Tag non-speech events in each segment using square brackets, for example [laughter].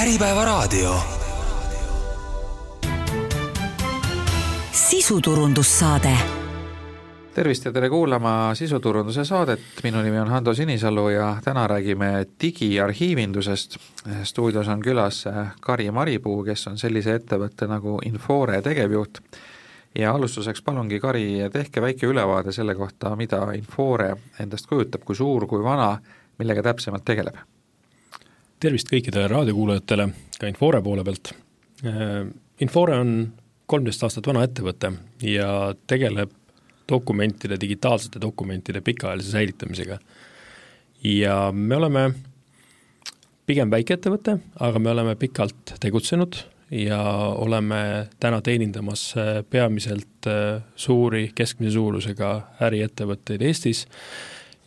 Äripäevaraadio. sisuturundussaade tervist ja tere kuulama sisuturunduse saadet, minu nimi on Hando Sinisalu ja täna räägime digiarhiivindusest. stuudios on külas Kari Maripuu, kes on sellise ettevõtte nagu Infore tegevjuht. ja alustuseks palungi, Kari, tehke väike ülevaade selle kohta, mida Infore endast kujutab, kui suur, kui vana, millega täpsemalt tegeleb tervist kõikidele raadiokuulajatele ka Infore poole pealt. Äh, Infore on kolmteist aastat vana ettevõte ja tegeleb dokumentide, digitaalsete dokumentide pikaajalise säilitamisega. ja me oleme pigem väikeettevõte, aga me oleme pikalt tegutsenud ja oleme täna teenindamas peamiselt äh, suuri keskmise suurusega äriettevõtteid Eestis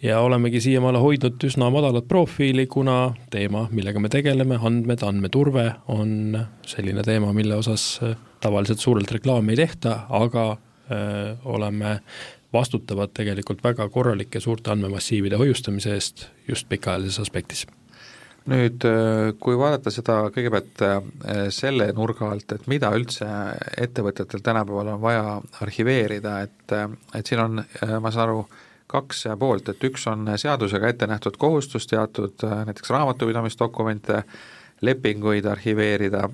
ja olemegi siiamaale hoidnud üsna madalat profiili, kuna teema, millega me tegeleme, andmed, andmeturve, on selline teema, mille osas äh, tavaliselt suurelt reklaami ei tehta, aga öö, äh, oleme vastutavad tegelikult väga korralike suurte andmemassiivide hoiustamise eest just pikaajalises aspektis. Nüüd äh, kui vaadata seda kõigepealt selle nurga alt, et mida üldse ettevõtetel tänapäeval on vaja arhiveerida, et, et siin on, ma saan aru, kaks poolt, et üks on seadusega ette nähtud kohustus teatud näiteks raamatupidamisdokumente, lepinguid arhiveerida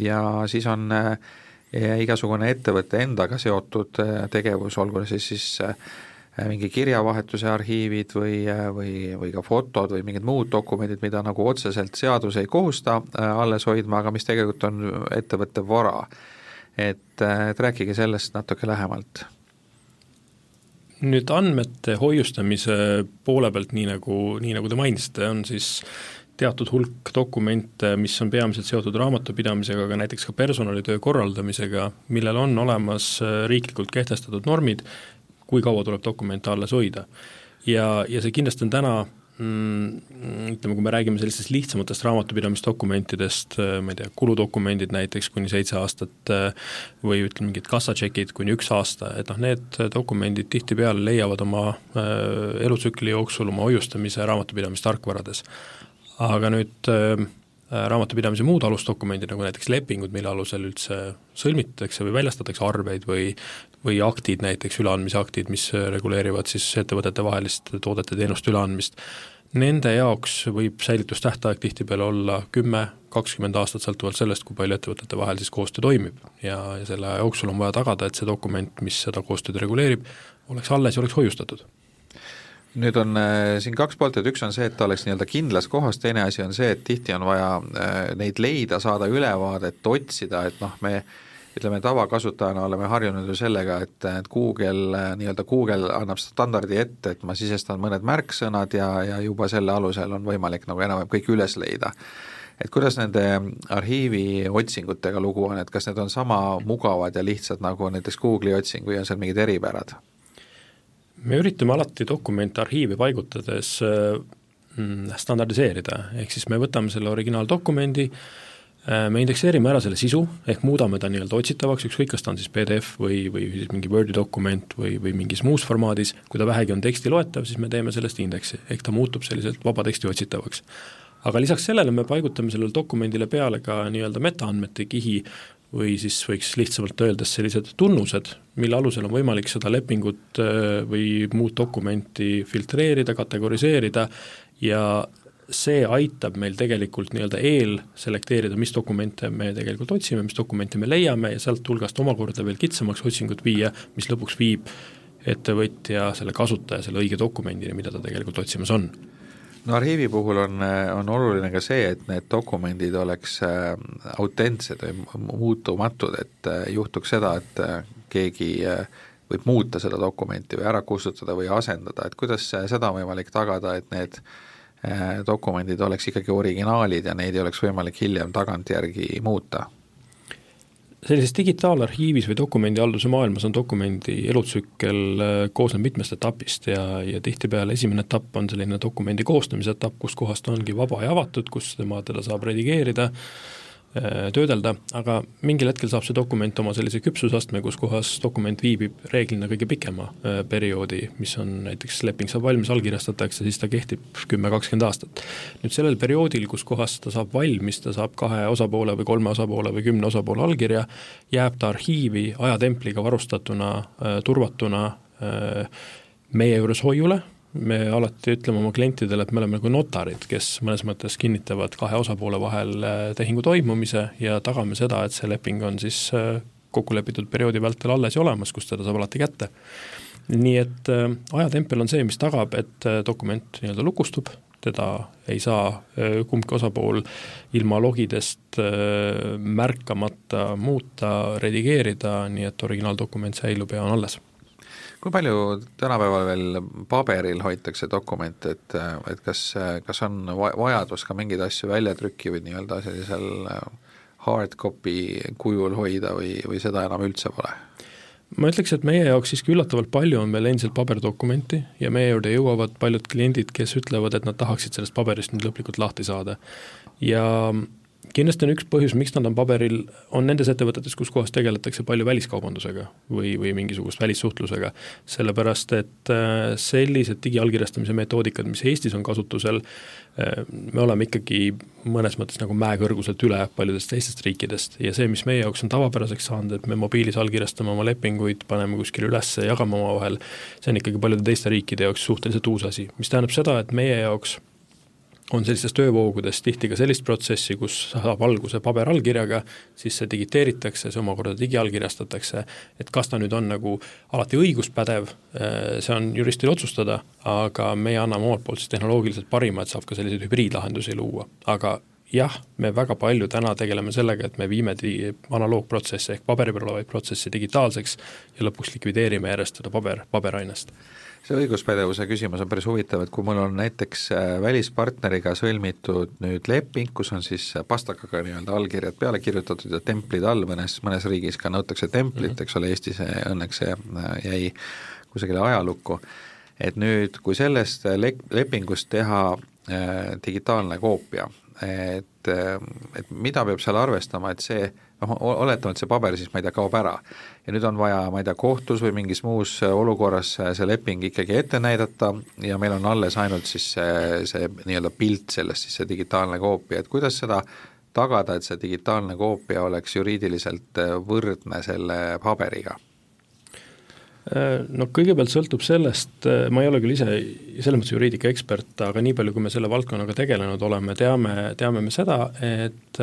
ja siis on eh, igasugune ettevõtte endaga seotud eh, tegevus, olgu siis siis eh, mingi kirjavahetuse arhiivid või, või, või ka fotod või mingid muud dokumendid, mida nagu otseselt seadus ei kohusta alles hoidma, aga mis tegelikult on ettevõtte vara. et, et rääkige sellest natuke lähemalt nüüd andmete hoiustamise poole pealt, nii nagu, nii nagu te mainisite, on siis teatud hulk dokumente, mis on peamiselt seotud raamatupidamisega, aga näiteks ka personalitöö korraldamisega, millel on olemas äh, riiklikult kehtestatud normid, kui kaua tuleb dokumente alles hoida. ja, ja see kindlasti on täna ütleme, kui me räägime sellistest lihtsamatest raamatupidamisdokumentidest, äh, ma ei tea, kuludokumendid näiteks kuni seitse aastat äh, või ütleme, mingid kassatšekid kuni üks aasta, et noh, need dokumendid tihtipeale leiavad oma äh, elutsükli jooksul oma hoiustamise raamatupidamistarkvarades. aga nüüd raamatupidamise muud alusdokumendid, nagu näiteks lepingud, mille alusel üldse sõlmitakse või väljastatakse arveid või või aktid näiteks, üleandmise aktid, mis reguleerivad siis ettevõtete vahelist toodete-teenuste üleandmist, nende jaoks võib säilitustähtaeg tihtipeale olla kümme, kakskümmend aastat, sõltuvalt sellest, kui palju ettevõtete vahel siis koostöö toimib. ja, ja selle aja jooksul on vaja tagada, et see dokument, mis seda koostööd reguleerib, oleks alles ja oleks hoiustatud nüüd on äh, siin kaks poolt, et üks on see, et ta oleks nii-öelda kindlas kohas, teine asi on see, et tihti on vaja äh, neid leida, saada ülevaadet, otsida, et noh, me äh, ütleme, tavakasutajana oleme harjunud ju sellega, et, et Google, nii-öelda Google annab standardi ette, et ma sisestan mõned märksõnad ja, ja juba selle alusel on võimalik nagu enam-vähem kõik üles leida. et kuidas nende arhiivi otsingutega lugu on, et kas need on sama mugavad ja lihtsad nagu näiteks Google'i otsing või on seal mingid eripärad? Me üritame alati dokumente arhiivi paigutades mm, standardiseerida, ehk siis me võtame selle originaaldokumendi, Äh, me indekseerime ära selle sisu, ehk muudame ta nii-öelda otsitavaks, ükskõik, kas ta on siis PDF või, või siis mingi Wordi dokument või, või mingis muus formaadis, kui ta vähegi on teksti loetav, siis me teeme sellest indeksi, ehk ta muutub selliselt vaba teksti otsitavaks. aga lisaks sellele me paigutame sellele dokumendile peale ka nii-öelda metaandmete kihi või siis võiks lihtsamalt öeldes sellised tunnused, mille alusel on võimalik seda lepingut äh, või muud dokumenti filtreerida, kategoriseerida ja see aitab meil tegelikult nii-öelda eelselekteerida, mis dokumente me tegelikult otsime, mis dokumente me leiame ja sealt hulgast omakorda veel kitsamaks otsingut viia, mis lõpuks viib ettevõtja, selle kasutaja selle õige dokumendini, mida ta tegelikult otsimas on no arhiivi puhul on, on oluline ka see, et need dokumendid oleks äh, autentsed või muutumatud, et äh, juhtuks seda, et äh, keegi võib muuta seda dokumenti või ära kustutada või asendada, et kuidas seda on võimalik tagada, et need dokumendid oleks ikkagi originaalid ja neid ei oleks võimalik hiljem tagantjärgi muuta? Sellises digitaalarhiivis või dokumendihalduse maailmas on dokumendi elutsükkel äh, koosneb mitmest etapist ja, ja tihtipeale esimene etapp on selline dokumendi koostamise etapp, kus kohas ta ongi vaba ja avatud, kus tema, teda saab redigeerida, töödelda, aga mingil hetkel saab see dokument oma sellise küpsusastme, kus kohas dokument viibib reeglina kõige pikema äh, perioodi, mis on näiteks leping saab valmis, allkirjastatakse, siis ta kehtib kümme, kakskümmend aastat. nüüd sellel perioodil, kus kohas ta saab valmis, ta saab kahe osapoole või kolme osapoole või kümne osapoole allkirja, jääb ta arhiivi ajatempliga varustatuna, äh, turvatuna meie juures hoiule me alati ütleme oma klientidele, et me oleme nagu notarid, kes mõnes mõttes kinnitavad kahe osapoole vahel äh, tehingu toimumise ja tagame seda, et see leping on siis äh, kokkulepitud perioodi vältel alles ja olemas, kus teda saab alati kätte. nii et äh, ajatempel on see, mis tagab, et dokument nii-öelda lukustub, teda ei saa kumbki osapool ilma logidest märkamata muuta, redigeerida, nii et originaaldokument säilub ja on alles kui palju tänapäeval veel paberil hoitakse dokumente, et, et kas, kas on vajadus ka mingeid asju väljatrükki või nii-öelda sellisel äh, hard copy kujul hoida või, või seda enam üldse pole? ma ütleks, et meie jaoks siiski üllatavalt palju on veel endiselt paberdokumenti ja meie juurde jõuavad paljud kliendid, kes ütlevad, et nad tahaksid sellest paberist nüüd lõplikult lahti saada. ja kindlasti on üks põhjus, miks nad on paberil, on nendes ettevõtetes, kus kohas tegeletakse palju väliskaubandusega või, või mingisugust välissuhtlusega. sellepärast, et äh, sellised digiallkirjastamise metoodikad, mis Eestis on kasutusel, äh, me oleme ikkagi mõnes mõttes nagu mäekõrguselt üle paljudest teistest riikidest ja see, mis meie jaoks on tavapäraseks saanud, et me mobiilis allkirjastame oma lepinguid, paneme kuskile üles, jagame omavahel, see on ikkagi paljude teiste riikide jaoks suhteliselt uus asi, mis tähendab seda, et meie jaoks on sellistes töövoogudes tihti ka sellist protsessi, kus saab alguse paberallkirjaga, siis see digiteeritakse, see omakorda digiallkirjastatakse, et kas ta nüüd on nagu alati õiguspädev, eh, see on juristil otsustada, aga meie anname omalt poolt siis tehnoloogiliselt parima, et saab ka selliseid hübriidlahendusi luua, aga jah, me väga palju täna tegeleme sellega, et me viime analoogprotsesse ehk paberi peal olevaid protsesse digitaalseks ja lõpuks likvideerime järjest seda paber, paberainest see õiguspädevuse küsimus on päris huvitav, et kui mul on näiteks äh, välispartneriga sõlmitud nüüd leping, kus on siis pastakaga nii-öelda allkirjad peale kirjutatud ja templid all, mõnes, mõnes riigis ka nõutakse templit mm, -hmm. eks ole, Eestis õnneks see äh, jäi kusagile ajalukku, et nüüd, kui sellest le-, lepingust teha äh, digitaalne koopia, et, et mida peab seal arvestama, et see noh, oletame, et see paber siis, ma ei tea, kaob ära ja nüüd on vaja, ma ei tea, kohtus või mingis muus olukorras see leping ikkagi ette näidata ja meil on alles ainult siis see, see nii-öelda pilt sellest, siis see digitaalne koopia, et kuidas seda tagada, et see digitaalne koopia oleks juriidiliselt võrdne selle paberiga? No kõigepealt sõltub sellest, ma ei ole küll ise selles mõttes juriidika ekspert, aga nii palju, kui me selle valdkonnaga tegelenud oleme, teame, teame me seda, et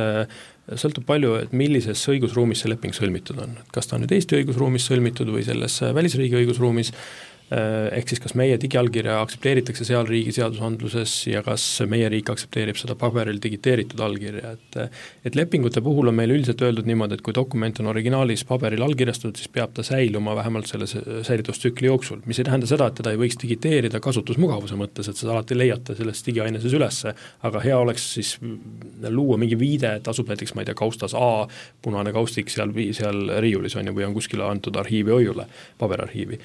sõltub palju, et millises õigusruumis see leping sõlmitud on, et kas ta on nüüd Eesti õigusruumis sõlmitud või selles välisriigi õigusruumis Äh, ehk siis kas meie digiallkirja aktsepteeritakse seal riigi seadusandluses ja kas meie riik aktsepteerib seda paberil digiteeritud allkirja, et et lepingute puhul on meil üldiselt öeldud niimoodi, et kui dokument on originaalis paberil allkirjastatud, siis peab ta säiluma vähemalt selle säilitustsükli jooksul, mis ei tähenda seda, et teda ei võiks digiteerida kasutusmugavuse mõttes, et seda alati leiate selles digiaineses ülesse, aga hea oleks siis luua mingi viide, et asub näiteks, ma ei tea, kaustas A, punane kaustik seal, seal riiulis on ju, või on kuskile antud arhiivi hoiule, paberarhiivi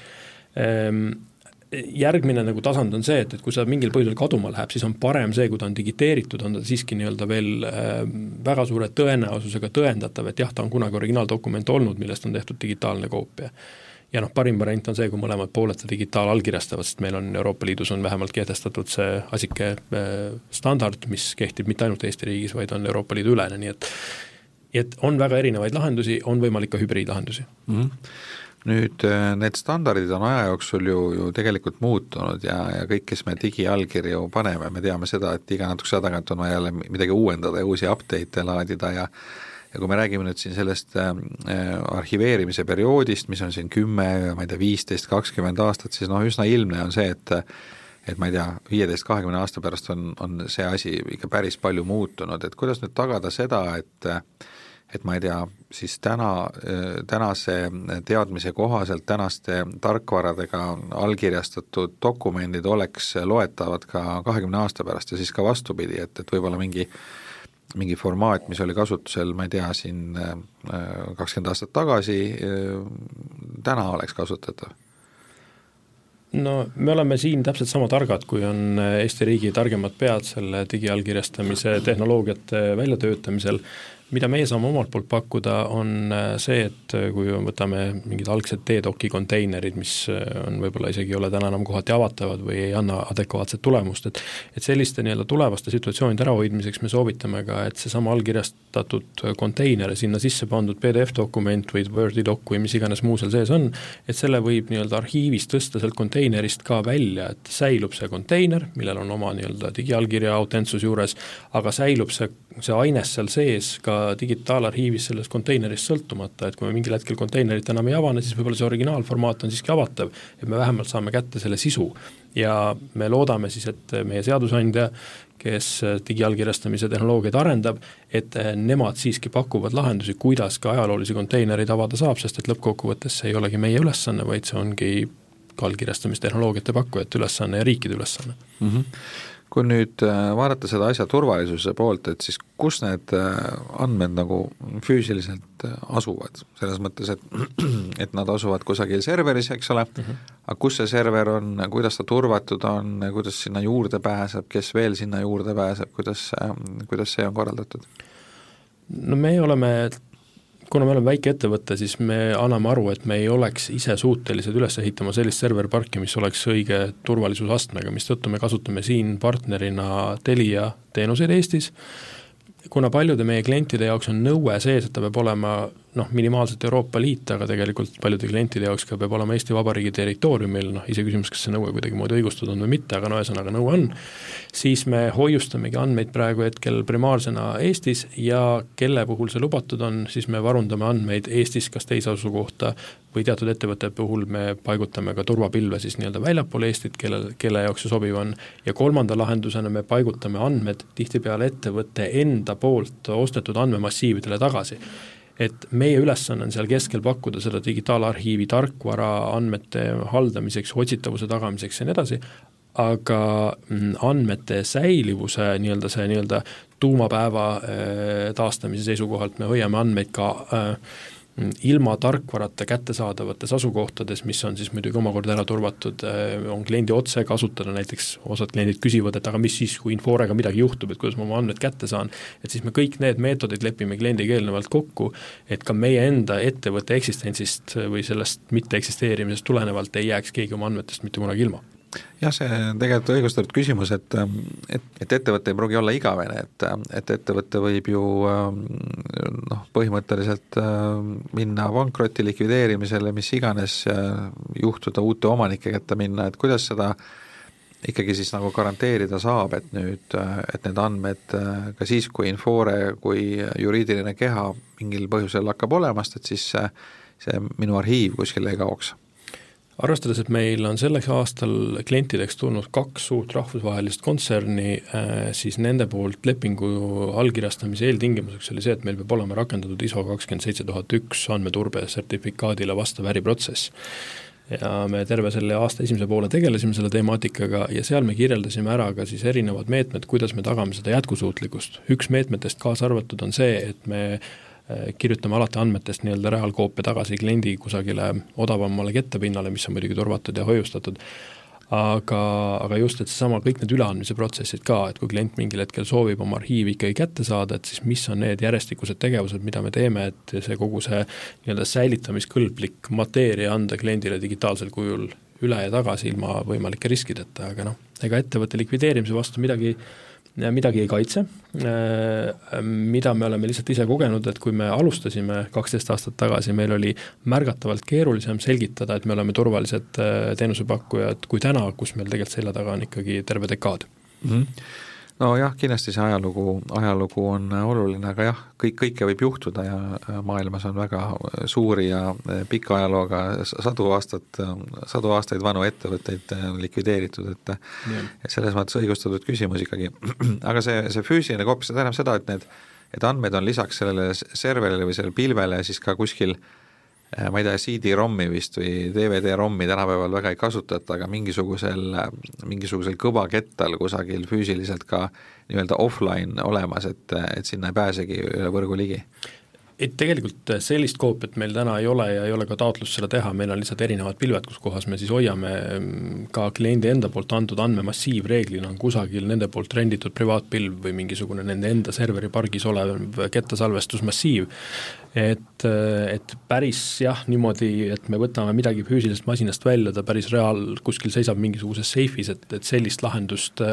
järgmine nagu tasand on see, et, et kui see mingil põhjusel kaduma läheb, siis on parem see, kui ta on digiteeritud, on ta siiski nii-öelda veel äh, väga suure tõenäosusega tõendatav, et jah, ta on kunagi originaaldokument olnud, millest on tehtud digitaalne koopia. ja noh, parim variant on see, kui mõlemad pooled ta digitaalallkirjastavad, sest meil on Euroopa Liidus on vähemalt kehtestatud see asike äh, standard, mis kehtib mitte ainult Eesti riigis, vaid on Euroopa Liidu ülene, nii et et on väga erinevaid lahendusi, on võimalik ka hübriidlahendusi mm. -hmm nüüd äh, need standardid on aja jooksul ju, ju tegelikult muutunud ja, ja kõik, kes me digiallkirju paneme, me teame seda, et iga natukese aja tagant on vaja jälle midagi uuendada ja uusi update'e laadida ja ja kui me räägime nüüd siin sellest äh, arhiveerimise perioodist, mis on siin kümme, ma ei tea, viisteist, kakskümmend aastat, siis noh, üsna ilmne on see, et et ma ei tea, viieteist, kahekümne aasta pärast on, on see asi ikka päris palju muutunud, et kuidas nüüd tagada seda, et et ma ei tea, siis täna, tänase teadmise kohaselt tänaste tarkvaradega allkirjastatud dokumendid oleks loetavad ka kahekümne aasta pärast ja siis ka vastupidi, et, et võib-olla mingi mingi formaat, mis oli kasutusel, ma ei tea, siin kakskümmend aastat tagasi, täna oleks kasutatav. No me oleme siin täpselt sama targad, kui on Eesti riigi targemad pead selle digiallkirjastamise tehnoloogiate väljatöötamisel mida meie saame omalt poolt pakkuda, on äh, see, et äh, kui võtame mingid algsed T-Doci konteinerid, mis äh, on võib-olla isegi ei ole täna enam kohati avatavad või ei anna adekvaatset tulemust, et et selliste nii-öelda tulevaste situatsioonide ärahoidmiseks me soovitame ka, et seesama allkirjastatud konteiner sinna sisse pandud PDF-dokument või Wordi doc või mis iganes muu seal sees on, et selle võib nii-öelda arhiivis tõsta sealt konteinerist ka välja, et säilub see konteiner, millel on oma nii-öelda digiallkirja autentsus juures, aga säilub see, see aines seal sees ka digitaalarhiivis sellest konteinerist sõltumata, et kui me mingil hetkel konteinerit enam ei avane, siis võib-olla see originaalformaat on siiski avatav, et me vähemalt saame kätte selle sisu. ja me loodame siis, et meie seadusandja, kes digiallkirjastamise tehnoloogiaid arendab, et nemad siiski pakuvad lahendusi, kuidas ka ajaloolisi konteinereid avada saab, sest et lõppkokkuvõttes see ei olegi meie ülesanne, vaid see ongi allkirjastamistehnoloogiate pakkujate ülesanne ja riikide ülesanne mm. -hmm kui nüüd äh, vaadata seda asja turvalisuse poolt, et siis kus need äh, andmed nagu füüsiliselt äh, asuvad, selles mõttes, et [clears throat] et nad asuvad kusagil serveris, eks ole mm, -hmm. aga kus see server on, kuidas ta turvatud on, kuidas sinna juurde pääseb, kes veel sinna juurde pääseb, kuidas, kuidas see on korraldatud? no me oleme kuna me oleme väike ettevõte, siis me anname aru, et me ei oleks ise suutelised üles ehitama sellist serveriparki, mis oleks õige turvalisusastmega, mistõttu me kasutame siin partnerina Telia teenuseid Eestis, kuna paljude meie klientide jaoks on nõue sees, et ta peab olema noh, minimaalselt Euroopa Liit, aga tegelikult paljude klientide jaoks ka peab olema Eesti Vabariigi territooriumil, noh iseküsimus, kas see nõue kuidagimoodi õigustatud on või mitte, aga no ühesõnaga nõue on, siis me hoiustamegi andmeid praegu hetkel primaarsena Eestis ja kelle puhul see lubatud on, siis me varundame andmeid Eestis kas teise asukohta või teatud ettevõtte puhul me paigutame ka turvapilve siis nii-öelda väljapoole Eestit, kellel, kelle jaoks see sobiv on, ja kolmanda lahendusena me paigutame andmed tihtipeale ettevõtte enda poolt ostetud andmemassiividele tagasi et meie ülesanne on seal keskel pakkuda seda digitaalarhiivi tarkvara andmete haldamiseks, otsitavuse tagamiseks ja nii edasi, aga mm, andmete säilivuse nii-öelda see nii-öelda tuumapäeva äh, taastamise seisukohalt me hoiame andmeid ka äh, ilma tarkvarata kättesaadavates asukohtades, mis on siis muidugi omakorda ära turvatud, äh, on kliendi otse kasutada, näiteks osad kliendid küsivad, et aga mis siis, kui Inforega midagi juhtub, et kuidas ma oma andmed kätte saan, et siis me kõik need meetodid lepime kliendiga eelnevalt kokku, et ka meie enda ettevõtte eksistentsist või sellest mitteeksisteerimisest tulenevalt ei jääks keegi oma andmetest mitte kunagi ilma jah, see on tegelikult õigustatud küsimus, et, et, et ettevõte ei pruugi olla igavene, et, et ettevõte võib ju noh, põhimõtteliselt minna pankrotti, likvideerimisele, mis iganes, juhtuda uute omanike kätte minna, et kuidas seda ikkagi siis nagu garanteerida saab, et nüüd, et need andmed ka siis, kui Infore kui juriidiline keha mingil põhjusel hakkab olemast, et siis see, see minu arhiiv kuskile ei kaoks arvestades, et meil on selleks aastal klientideks tulnud kaks suurt rahvusvahelist kontserni, äh, siis nende poolt lepingu allkirjastamise eeltingimuseks oli see, et meil peab olema rakendatud ISO kakskümmend seitse tuhat üks andmeturbe sertifikaadile vastav äriprotsess ja me terve selle aasta esimese poole tegelesime selle temaatikaga ja seal me kirjeldasime ära ka siis erinevad meetmed, kuidas me tagame seda jätkusuutlikkust. üks meetmetest kaasa arvatud on see, et me kirjutame alati andmetest nii-öelda reaalkoopia tagasi kliendi kusagile odavamale kettepinnale, mis on muidugi turvatud ja hoiustatud, aga, aga just, et seesama, kõik need üleandmise protsessid ka, et kui klient mingil hetkel soovib oma arhiivi ikkagi kätte saada, et siis mis on need järjestikused tegevused, mida me teeme, et see kogu see nii-öelda säilitamiskõlblik mateeria anda kliendile digitaalsel kujul üle ja tagasi ilma võimalike riskideta, aga noh, ega ettevõtte likvideerimise vastu midagi midagi ei kaitse, äh, mida me oleme lihtsalt ise kogenud, et kui me alustasime kaksteist aastat tagasi, meil oli märgatavalt keerulisem selgitada, et me oleme turvalised äh, teenusepakkujad, kui täna, kus meil tegelikult selja taga on ikkagi terve dekaad mm. -hmm nojah, kindlasti see ajalugu, ajalugu on oluline, aga jah, kõik, kõike võib juhtuda ja maailmas on väga suuri ja pika ajalooga sadu aastat, sadu aastaid vanu ettevõtteid likvideeritud, et yeah. selles mõttes õigustatud küsimus ikkagi. [clears throat] aga see, see füüsiline koop, see tähendab seda, et need, et andmed on lisaks sellele serverile või sellele pilvele siis ka kuskil äh, Äh, ma ei tea, CD-ROM-i vist või DVD-ROM-i tänapäeval väga ei kasutata, aga mingisugusel, mingisugusel kõvakettal kusagil füüsiliselt ka nii-öelda offline olemas, et, et sinna ei pääsegi üle võrgu ligi. Et tegelikult sellist koopiat meil täna ei ole ja ei ole ka taotlust seda teha, meil on lihtsalt erinevad pilved, kus kohas me siis hoiame. Ka kliendi enda poolt antud andmemassiiv reeglina on kusagil nende poolt renditud privaatpilv või mingisugune nende enda serveripargis olev kettasalvestusmassiiv, et, et päris jah, niimoodi, et me võtame midagi füüsilisest masinast välja, ta päris reaal, kuskil seisab mingisuguses seifis, et, et sellist lahendust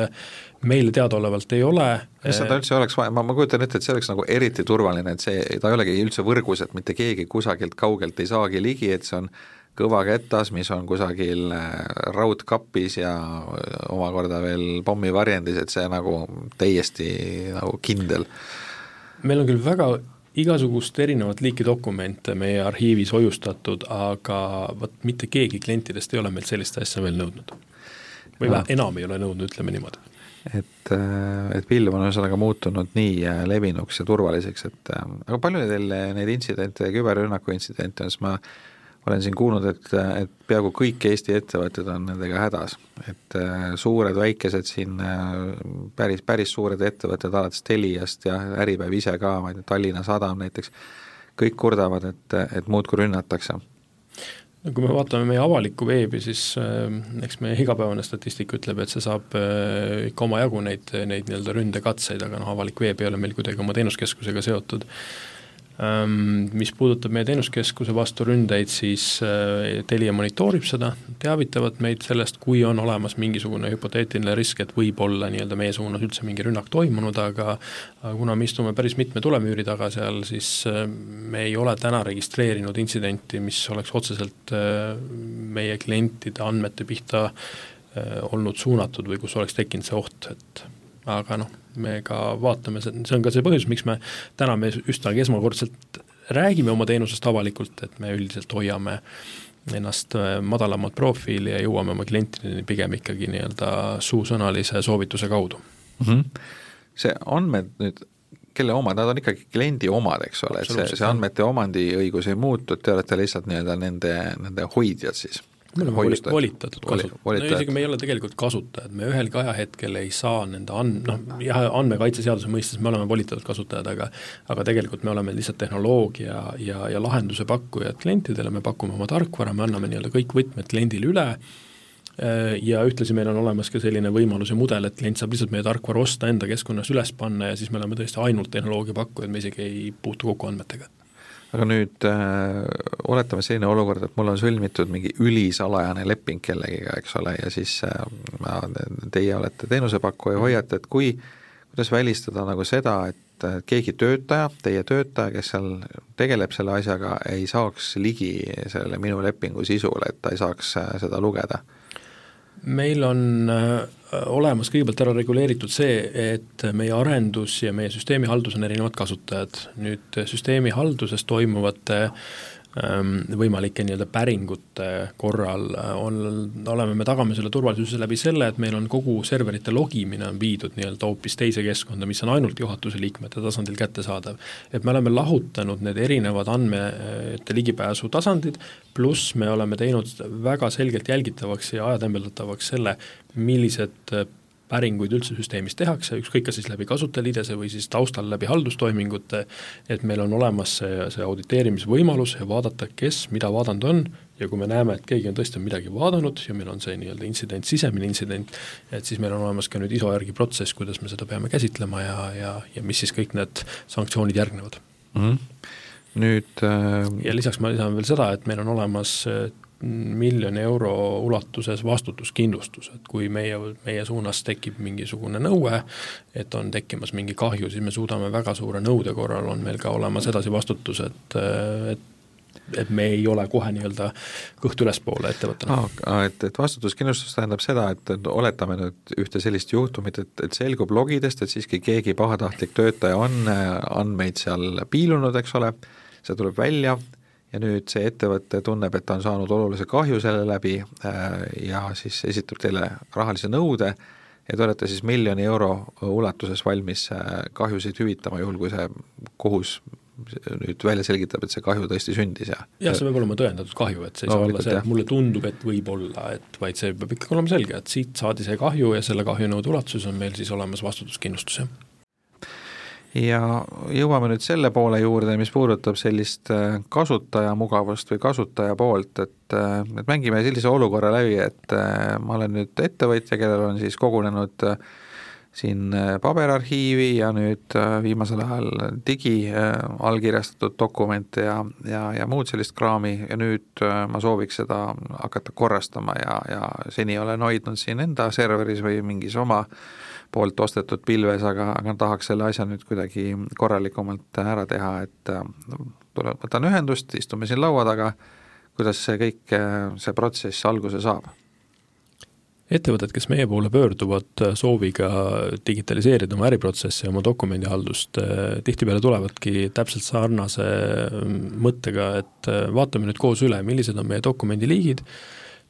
meile teadaolevalt ei ole. kas seda üldse oleks vaja, ma, ma kujutan ette, et see oleks nagu eriti turvaline, et see, ta ei olegi üldse võrgus, et mitte keegi kusagilt kaugelt ei saagi ligi, et see on kõva ketas, mis on kusagil äh, raudkapis ja omakorda veel pommivarjendis, et see nagu täiesti nagu kindel. meil on küll väga igasugust erinevat liiki dokumente meie arhiivis hoiustatud, aga vot mitte keegi klientidest ei ole meilt sellist asja veel nõudnud. või no. enam ei ole nõudnud, ütleme niimoodi et, äh, et pilv on ühesõnaga muutunud nii äh, levinuks ja turvaliseks, et äh, aga palju teil neid intsidente, küberrünnaku intsidente on, siis ma olen siin kuulnud, et, et peaaegu kõik Eesti ettevõtted on nendega hädas, et suured, väikesed siin päris, päris suured ettevõtted, alates Teliast ja Äripäev ise ka, ma ei tea, Tallinna Sadam näiteks, kõik kurdavad, et, et muudkui rünnatakse. No kui me vaatame meie avalikku veebi, siis äh, eks meie igapäevane statistika ütleb, et see saab äh, ikka omajagu neid, neid nii-öelda ründekatseid, aga noh, avalik veeb ei ole meil kuidagi oma teenuskeskusega seotud mis puudutab meie teenuskeskuse vastu ründeid, siis äh, Telia monitoorib seda, teavitavad meid sellest, kui on olemas mingisugune hüpoteetiline risk, et võib olla nii-öelda meie suunas üldse mingi rünnak toimunud, aga aga kuna me istume päris mitme tulemüüri taga seal, siis äh, me ei ole täna registreerinud intsidenti, mis oleks otseselt äh, meie klientide andmete pihta olnud suunatud või kus oleks tekkinud see oht, et aga noh, me ka vaatame, see on ka see põhjus, miks me täna me üsnagi esmakordselt räägime oma teenusest avalikult, et me üldiselt hoiame ennast äh, madalamat profiili ja jõuame oma klientideni pigem ikkagi nii-öelda suusõnalise soovituse kaudu mm. -hmm. see andmed nüüd, kelle omad, nad on ikkagi kliendi omad, eks ole, et see, see andmete omandiõigus ei muutu, et te olete lihtsalt nii-öelda nende, nende hoidjad siis me oleme voli, volitatud kasutajad, no isegi me ei ole tegelikult kasutajad, me ühelgi ajahetkel ei saa nende and-, noh jah, andmekaitseseaduse mõistes me oleme volitatud kasutajad, aga aga tegelikult me oleme lihtsalt tehnoloogia ja, ja lahenduse pakkujad klientidele, me pakume oma tarkvara, me anname nii-öelda kõik võtmed kliendile üle, äh, ja ühtlasi meil on olemas ka selline võimalus ja mudel, et klient saab lihtsalt meie tarkvara osta, enda keskkonnas üles panna ja siis me oleme tõesti ainult tehnoloogia pakkujad, me isegi ei puutu kokku andmetega aga nüüd äh, oletame selline olukord, et mul on sõlmitud mingi ülisalajane leping kellegiga, eks ole, ja siis äh, teie olete teenusepakkuja, hoiate, et kui, kuidas välistada nagu seda, et keegi töötaja, teie töötaja, kes seal tegeleb selle asjaga, ei saaks ligi sellele minu lepingu sisule, et ta ei saaks äh, seda lugeda? Meil on äh, olemas kõigepealt ära reguleeritud see, et meie arendus ja meie süsteemihaldus on erinevad kasutajad, nüüd süsteemihalduses toimuvate äh, võimalike nii-öelda päringute korral äh, on, oleme me, tagame selle turvalisuse läbi selle, et meil on kogu serverite logimine on viidud nii-öelda hoopis teise keskkonda, mis on ainult juhatuse liikmete tasandil kättesaadav. et me oleme lahutanud need erinevad andmete ligipääsu tasandid, pluss me oleme teinud väga selgelt jälgitavaks ja ajatembeldavaks selle, millised päringuid üldse süsteemis tehakse, ükskõik kas siis läbi kasutajaliidese või siis taustal läbi haldustoimingute, et meil on olemas see, see auditeerimisvõimalus ja vaadata, kes mida vaadanud on ja kui me näeme, et keegi on tõesti midagi vaadanud ja meil on see nii-öelda intsident, sisemine intsident, et siis meil on olemas ka nüüd ISO järgi protsess, kuidas me seda peame käsitlema ja, ja, ja mis siis kõik need sanktsioonid järgnevad mm. -hmm nüüd äh... ja lisaks ma lisan veel seda, et meil on olemas miljoni euro ulatuses vastutuskindlustus, et kui meie, meie suunas tekib mingisugune nõue, et on tekkimas mingi kahju, siis me suudame väga suure nõude korral, on meil ka olemas edasi vastutus, et, et et me ei ole kohe nii-öelda kõht ülespoole ettevõttena ah,. et, et vastutuskindlustus tähendab seda, et oletame nüüd ühte sellist juhtumit, et, et selgub logidest, et siiski keegi pahatahtlik töötaja on andmeid seal piilunud, eks ole, see tuleb välja ja nüüd see ettevõte tunneb, et ta on saanud olulise kahju selle läbi äh, ja siis esitab teile rahalise nõude ja te olete siis miljoni euro ulatuses valmis äh, kahjusid hüvitama, juhul kui see kohus nüüd välja selgitab, et see kahju tõesti sündis ja jah, see peab olema tõendatud kahju, et see ei saa olla see, et mulle tundub, et võib-olla, et vaid see peab ikkagi olema selge, et siit saadi see kahju ja selle kahjunõude ulatuses on meil siis olemas vastutuskindlustus, jah ja jõuame nüüd selle poole juurde, mis puudutab sellist äh, kasutajamugavust või kasutaja poolt, et, äh, et mängime sellise olukorra läbi, et äh, ma olen nüüd ettevõtja, kellel on siis kogunenud siin paberarhiivi ja nüüd viimasel ajal digi allkirjastatud dokumente ja, ja, ja muud sellist kraami. Ja nüüd ma sooviks seda hakata korrastama ja, ja seni olen hoidnud siin enda serveris või mingis oma äh, poolt ostetud pilves, aga, aga tahaks selle asja nüüd kuidagi korralikumalt ära teha, et tulen, võtan ühendust, istume siin laua taga, kuidas see kõik, see protsess alguse saab? ettevõtted, kes meie poole pöörduvad sooviga digitaliseerida oma äriprotsessi oma dokumendihaldust, tihtipeale tulevadki täpselt sarnase mõttega, et vaatame nüüd koos üle, millised on meie dokumendiliigid,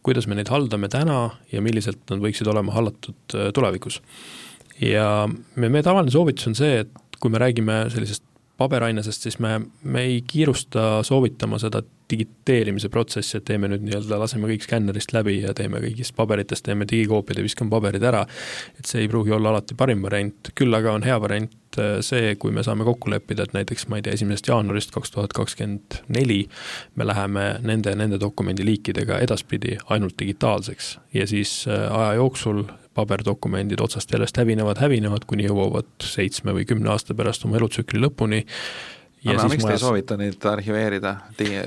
kuidas me neid haldame täna ja milliselt nad võiksid olema hallatud tulevikus ja me, meie tavaline soovitus on see, et kui me räägime sellisest paberainesest, siis me, me ei kiirusta soovitama seda digiteerimise protsessi, et teeme nüüd nii-öelda, laseme kõik skännerist läbi ja teeme kõigist paberitest, teeme digikoopiad ja viskame paberid ära, et see ei pruugi olla alati parim variant, küll aga on hea variant äh, see, kui me saame kokku leppida, et näiteks ma ei tea, esimesest jaanuarist kaks tuhat kakskümmend neli me läheme nende, nende dokumendiliikidega edaspidi ainult digitaalseks. Ja siis äh, aja jooksul paberdokumendid otsast jäljest hävinevad, hävinevad, kuni jõuavad seitsme või kümne aasta pärast oma elutsükli lõpuni. aga miks te ei soovita neid arhiveerida,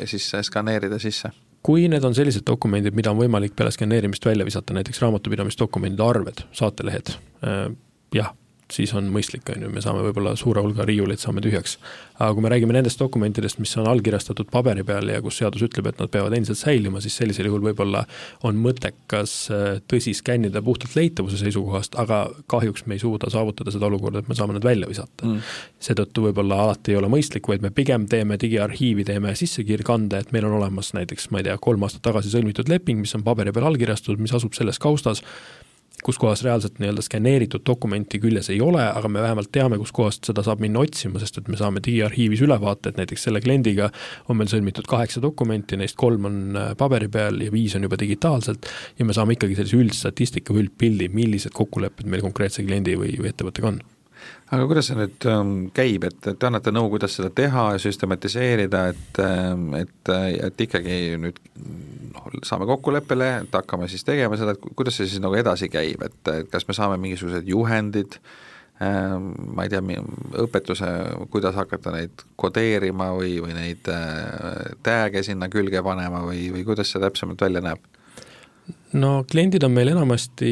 siis skaneerida sisse? kui need on sellised dokumendid, mida on võimalik peale skaneerimist välja visata, näiteks raamatupidamisdokumendide arved, saatelehed, äh, jah siis on mõistlik, on ju, me saame võib-olla suure hulga riiuleid saame tühjaks. aga kui me räägime nendest dokumentidest, mis on allkirjastatud paberi peal ja kus seadus ütleb, et nad peavad endiselt säilima, siis sellisel juhul võib-olla on mõttekas äh, tõsi skännida puhtalt leitavuse seisukohast, aga kahjuks me ei suuda saavutada seda olukorda, et me saame nad välja visata. Mm.. seetõttu võib-olla alati ei ole mõistlik, vaid me pigem teeme digiarhiivi, teeme sissekiirkande, et meil on olemas näiteks, ma ei tea, kolm aastat tagasi sõlmitud leping, mis on paberi peal allkirjastatud, mis asub selles kaustas kus kohas reaalselt nii-öelda skaneeritud dokumenti küljes ei ole, aga me vähemalt teame, kuskohast seda saab minna otsima, sest et me saame digiarhiivis ülevaate, et näiteks selle kliendiga on meil sõlmitud kaheksa dokumenti, neist kolm on äh, paberi peal ja viis on juba digitaalselt ja me saame ikkagi sellise üldstatistika või üldpildi, millised kokkulepped meil konkreetse kliendi või, või ettevõttega on aga kuidas see nüüd ähm, käib, et, te annate nõu, kuidas seda teha ja süstematiseerida, et, ähm, et, et ikkagi nüüd noh, saame kokkuleppele, et hakkame siis tegema seda, et kuidas see siis nagu edasi käib, et kas me saame mingisugused juhendid ähm,, ma ei tea, õpetuse, kuidas hakata neid kodeerima või, või neid äh, tag'e sinna külge panema või, või kuidas see täpsemalt välja näeb? No kliendid on meil enamasti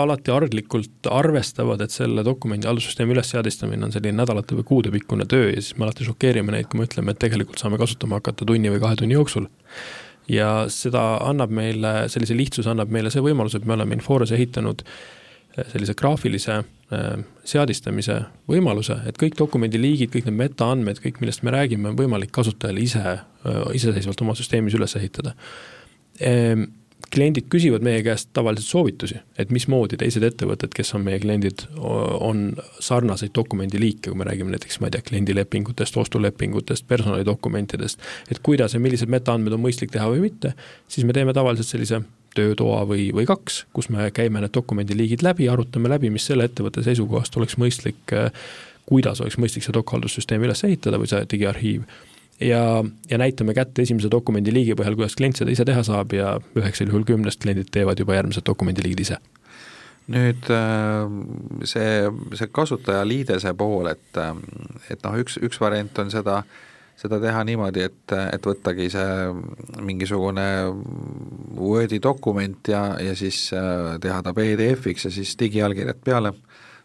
alati arglikult arvestavad, et selle dokumendi haldussüsteemi ülesseadistamine on selline nädalate või kuude pikkune töö ja siis me alati šokeerime neid, kui me ütleme, et tegelikult saame kasutama hakata tunni või kahe tunni jooksul. ja seda annab meile, sellise lihtsuse annab meile see võimalus, et me oleme Infores ehitanud eh, sellise graafilise äh, seadistamise võimaluse, et kõik dokumendi liigid, kõik need metaandmed, kõik, millest me räägime, on võimalik kasutajal ise äh,, iseseisvalt oma süsteemis üles ehitada ehm, kliendid küsivad meie käest tavaliselt soovitusi, et mismoodi teised ettevõtted, kes on meie kliendid, on sarnaseid dokumendiliike, kui me räägime näiteks, ma ei tea, kliendilepingutest, ostulepingutest, personalidokumentidest, et kuidas ja millised metaandmed on mõistlik teha või mitte, siis me teeme tavaliselt sellise töötoa või, või kaks, kus me käime need dokumendiliigid läbi, arutame läbi, mis selle ettevõtte seisukohast oleks mõistlik, kuidas oleks mõistlik see dokhaldussüsteem üles ehitada või see digiarhiiv ja, ja näitame kätte esimese dokumendi liigi põhjal, kuidas klient seda ise teha saab ja üheksal juhul kümnest kliendid teevad juba järgmised dokumendiliigid ise. nüüd äh, see, see kasutajaliidese pool, et, äh, et noh, üks, üks variant on seda, seda teha niimoodi, et, et võttagi see mingisugune Wordi dokument ja, ja siis äh, teha ta PDF-iks ja siis digiallkirjad peale,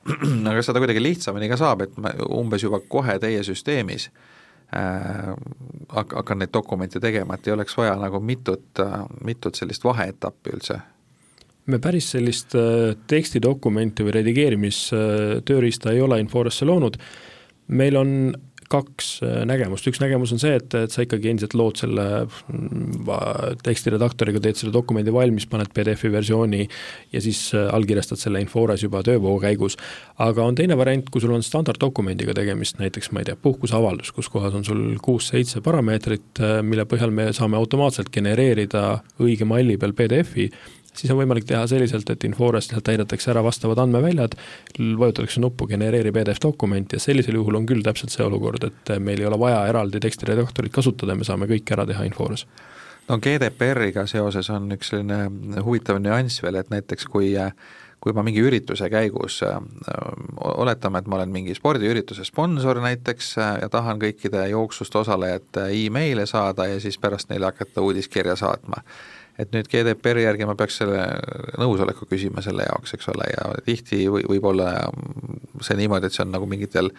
[clears throat] aga seda kuidagi lihtsamini ka saab, et umbes juba kohe teie süsteemis äh, Äh, hakkan neid dokumente tegema, et ei oleks vaja nagu mitut, äh, mitut sellist vaheetappi üldse? me päris sellist äh, tekstidokumenti või redigeerimistööriista ei ole Inforesse loonud, meil on kaks äh, nägemust, üks nägemus on see, et, et sa ikkagi endiselt lood selle mm, tekstiredaktoriga, teed selle dokumendi valmis, paned PDF-i versiooni ja siis äh, allkirjastad selle Infores juba töövoo käigus. aga on teine variant, kui sul on standarddokumendiga tegemist, näiteks ma ei tea, puhkuseavaldus, kus kohas on sul kuus-seitse parameetrit, äh, mille põhjal me saame automaatselt genereerida õige malli peal PDF-i siis on võimalik teha selliselt, et Inforest lihtsalt täidetakse ära vastavad andmeväljad, vajutatakse nuppu genereeri PDF dokument ja sellisel juhul on küll täpselt see olukord, et meil ei ole vaja eraldi tekstiredaktorit kasutada, me saame kõik ära teha Infores no GDPR-iga seoses on üks selline huvitav nüanss veel, et näiteks kui kui ma mingi ürituse käigus oletame, et ma olen mingi spordiürituse sponsor näiteks ja tahan kõikide jooksust osalejate email'e saada ja siis pärast neile hakata uudiskirja saatma et nüüd GDPR-i järgi ma peaks selle nõusoleku küsima selle jaoks, eks ole, ja tihti või, võib olla see niimoodi, et see on nagu mingitel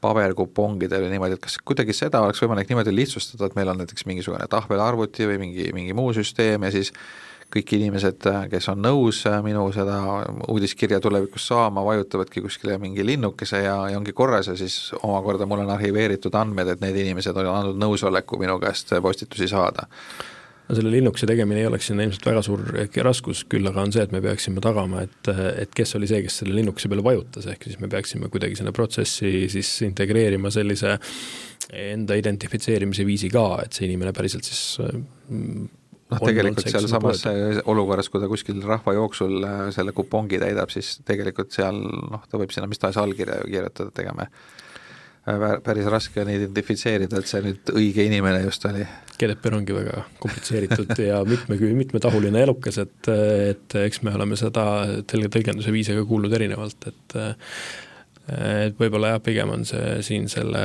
paberkupongidel või niimoodi, et kas kuidagi seda oleks võimalik niimoodi lihtsustada, et meil on näiteks mingisugune tahvelarvuti või mingi, mingi muu süsteem ja siis kõik inimesed, kes on nõus minu seda uudiskirja tulevikus saama, vajutavadki kuskile mingi linnukese ja, ja ongi korras ja siis omakorda mul on arhiveeritud andmed, et need inimesed on andnud nõusoleku minu käest postitusi saada no selle Linuxi tegemine ei oleks siin ilmselt väga suur raskus, küll aga on see, et me peaksime tagama, et, et kes oli see, kes selle Linuxi peale vajutas, ehk siis me peaksime kuidagi sinna protsessi siis integreerima sellise enda identifitseerimise viisi ka, et see inimene päriselt siis mm, noh, tegelikult sealsamas olukorras, kui ta kuskil rahvajooksul äh, selle kupongi täidab, siis tegelikult seal noh, ta võib sinna mis tahes allkirja ju kirjutada, et ega me päris raske on identifitseerida, et see nüüd õige inimene just oli. GDPR ongi väga komplitseeritud ja mitme, mitmetahuline elukas, et, et eks me oleme seda tõlgenduse viise ka kuulnud erinevalt, et et võib-olla jah, pigem on see siin selle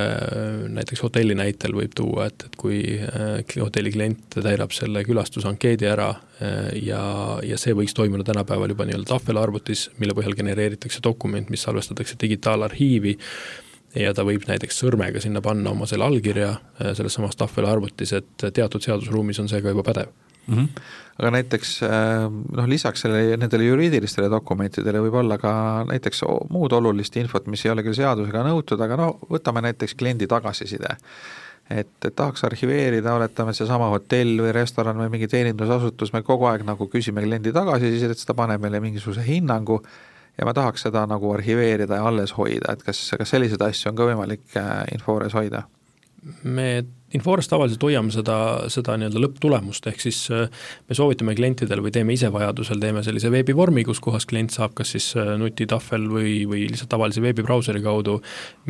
näiteks hotelli näitel võib tuua, et, et kui äh, hotelli klient täidab selle külastusankeedi ära äh, ja, ja see võiks toimuda tänapäeval juba nii-öelda tahvelarvutis, mille põhjal genereeritakse dokument, mis salvestatakse digitaalarhiivi ja ta võib näiteks sõrmega sinna panna oma selle allkirja äh, selles samas tahvelarvutis, et teatud seadusruumis on see ka juba pädev mm. -hmm. aga näiteks äh, noh, lisaks sellele, nendele juriidilistele dokumentidele võib olla ka näiteks muud olulist infot, mis ei ole küll seadusega nõutud, aga no võtame näiteks kliendi tagasiside. et, et tahaks arhiveerida, oletame, et seesama hotell või restoran või mingi teenindusasutus, me kogu aeg nagu küsime kliendi tagasisidet, siis ta paneb meile mingisuguse hinnangu ja ma tahaks seda nagu arhiveerida ja alles hoida, et kas, kas selliseid asju on ka võimalik äh, Infores hoida? Me Inforest tavaliselt hoiame seda, seda nii-öelda lõpptulemust, ehk siis äh, me soovitame klientidele või teeme ise vajadusel, teeme sellise veebivormi, kus kohas klient saab kas siis äh, nutitahvel või, või lihtsalt tavalise veebibrauseri kaudu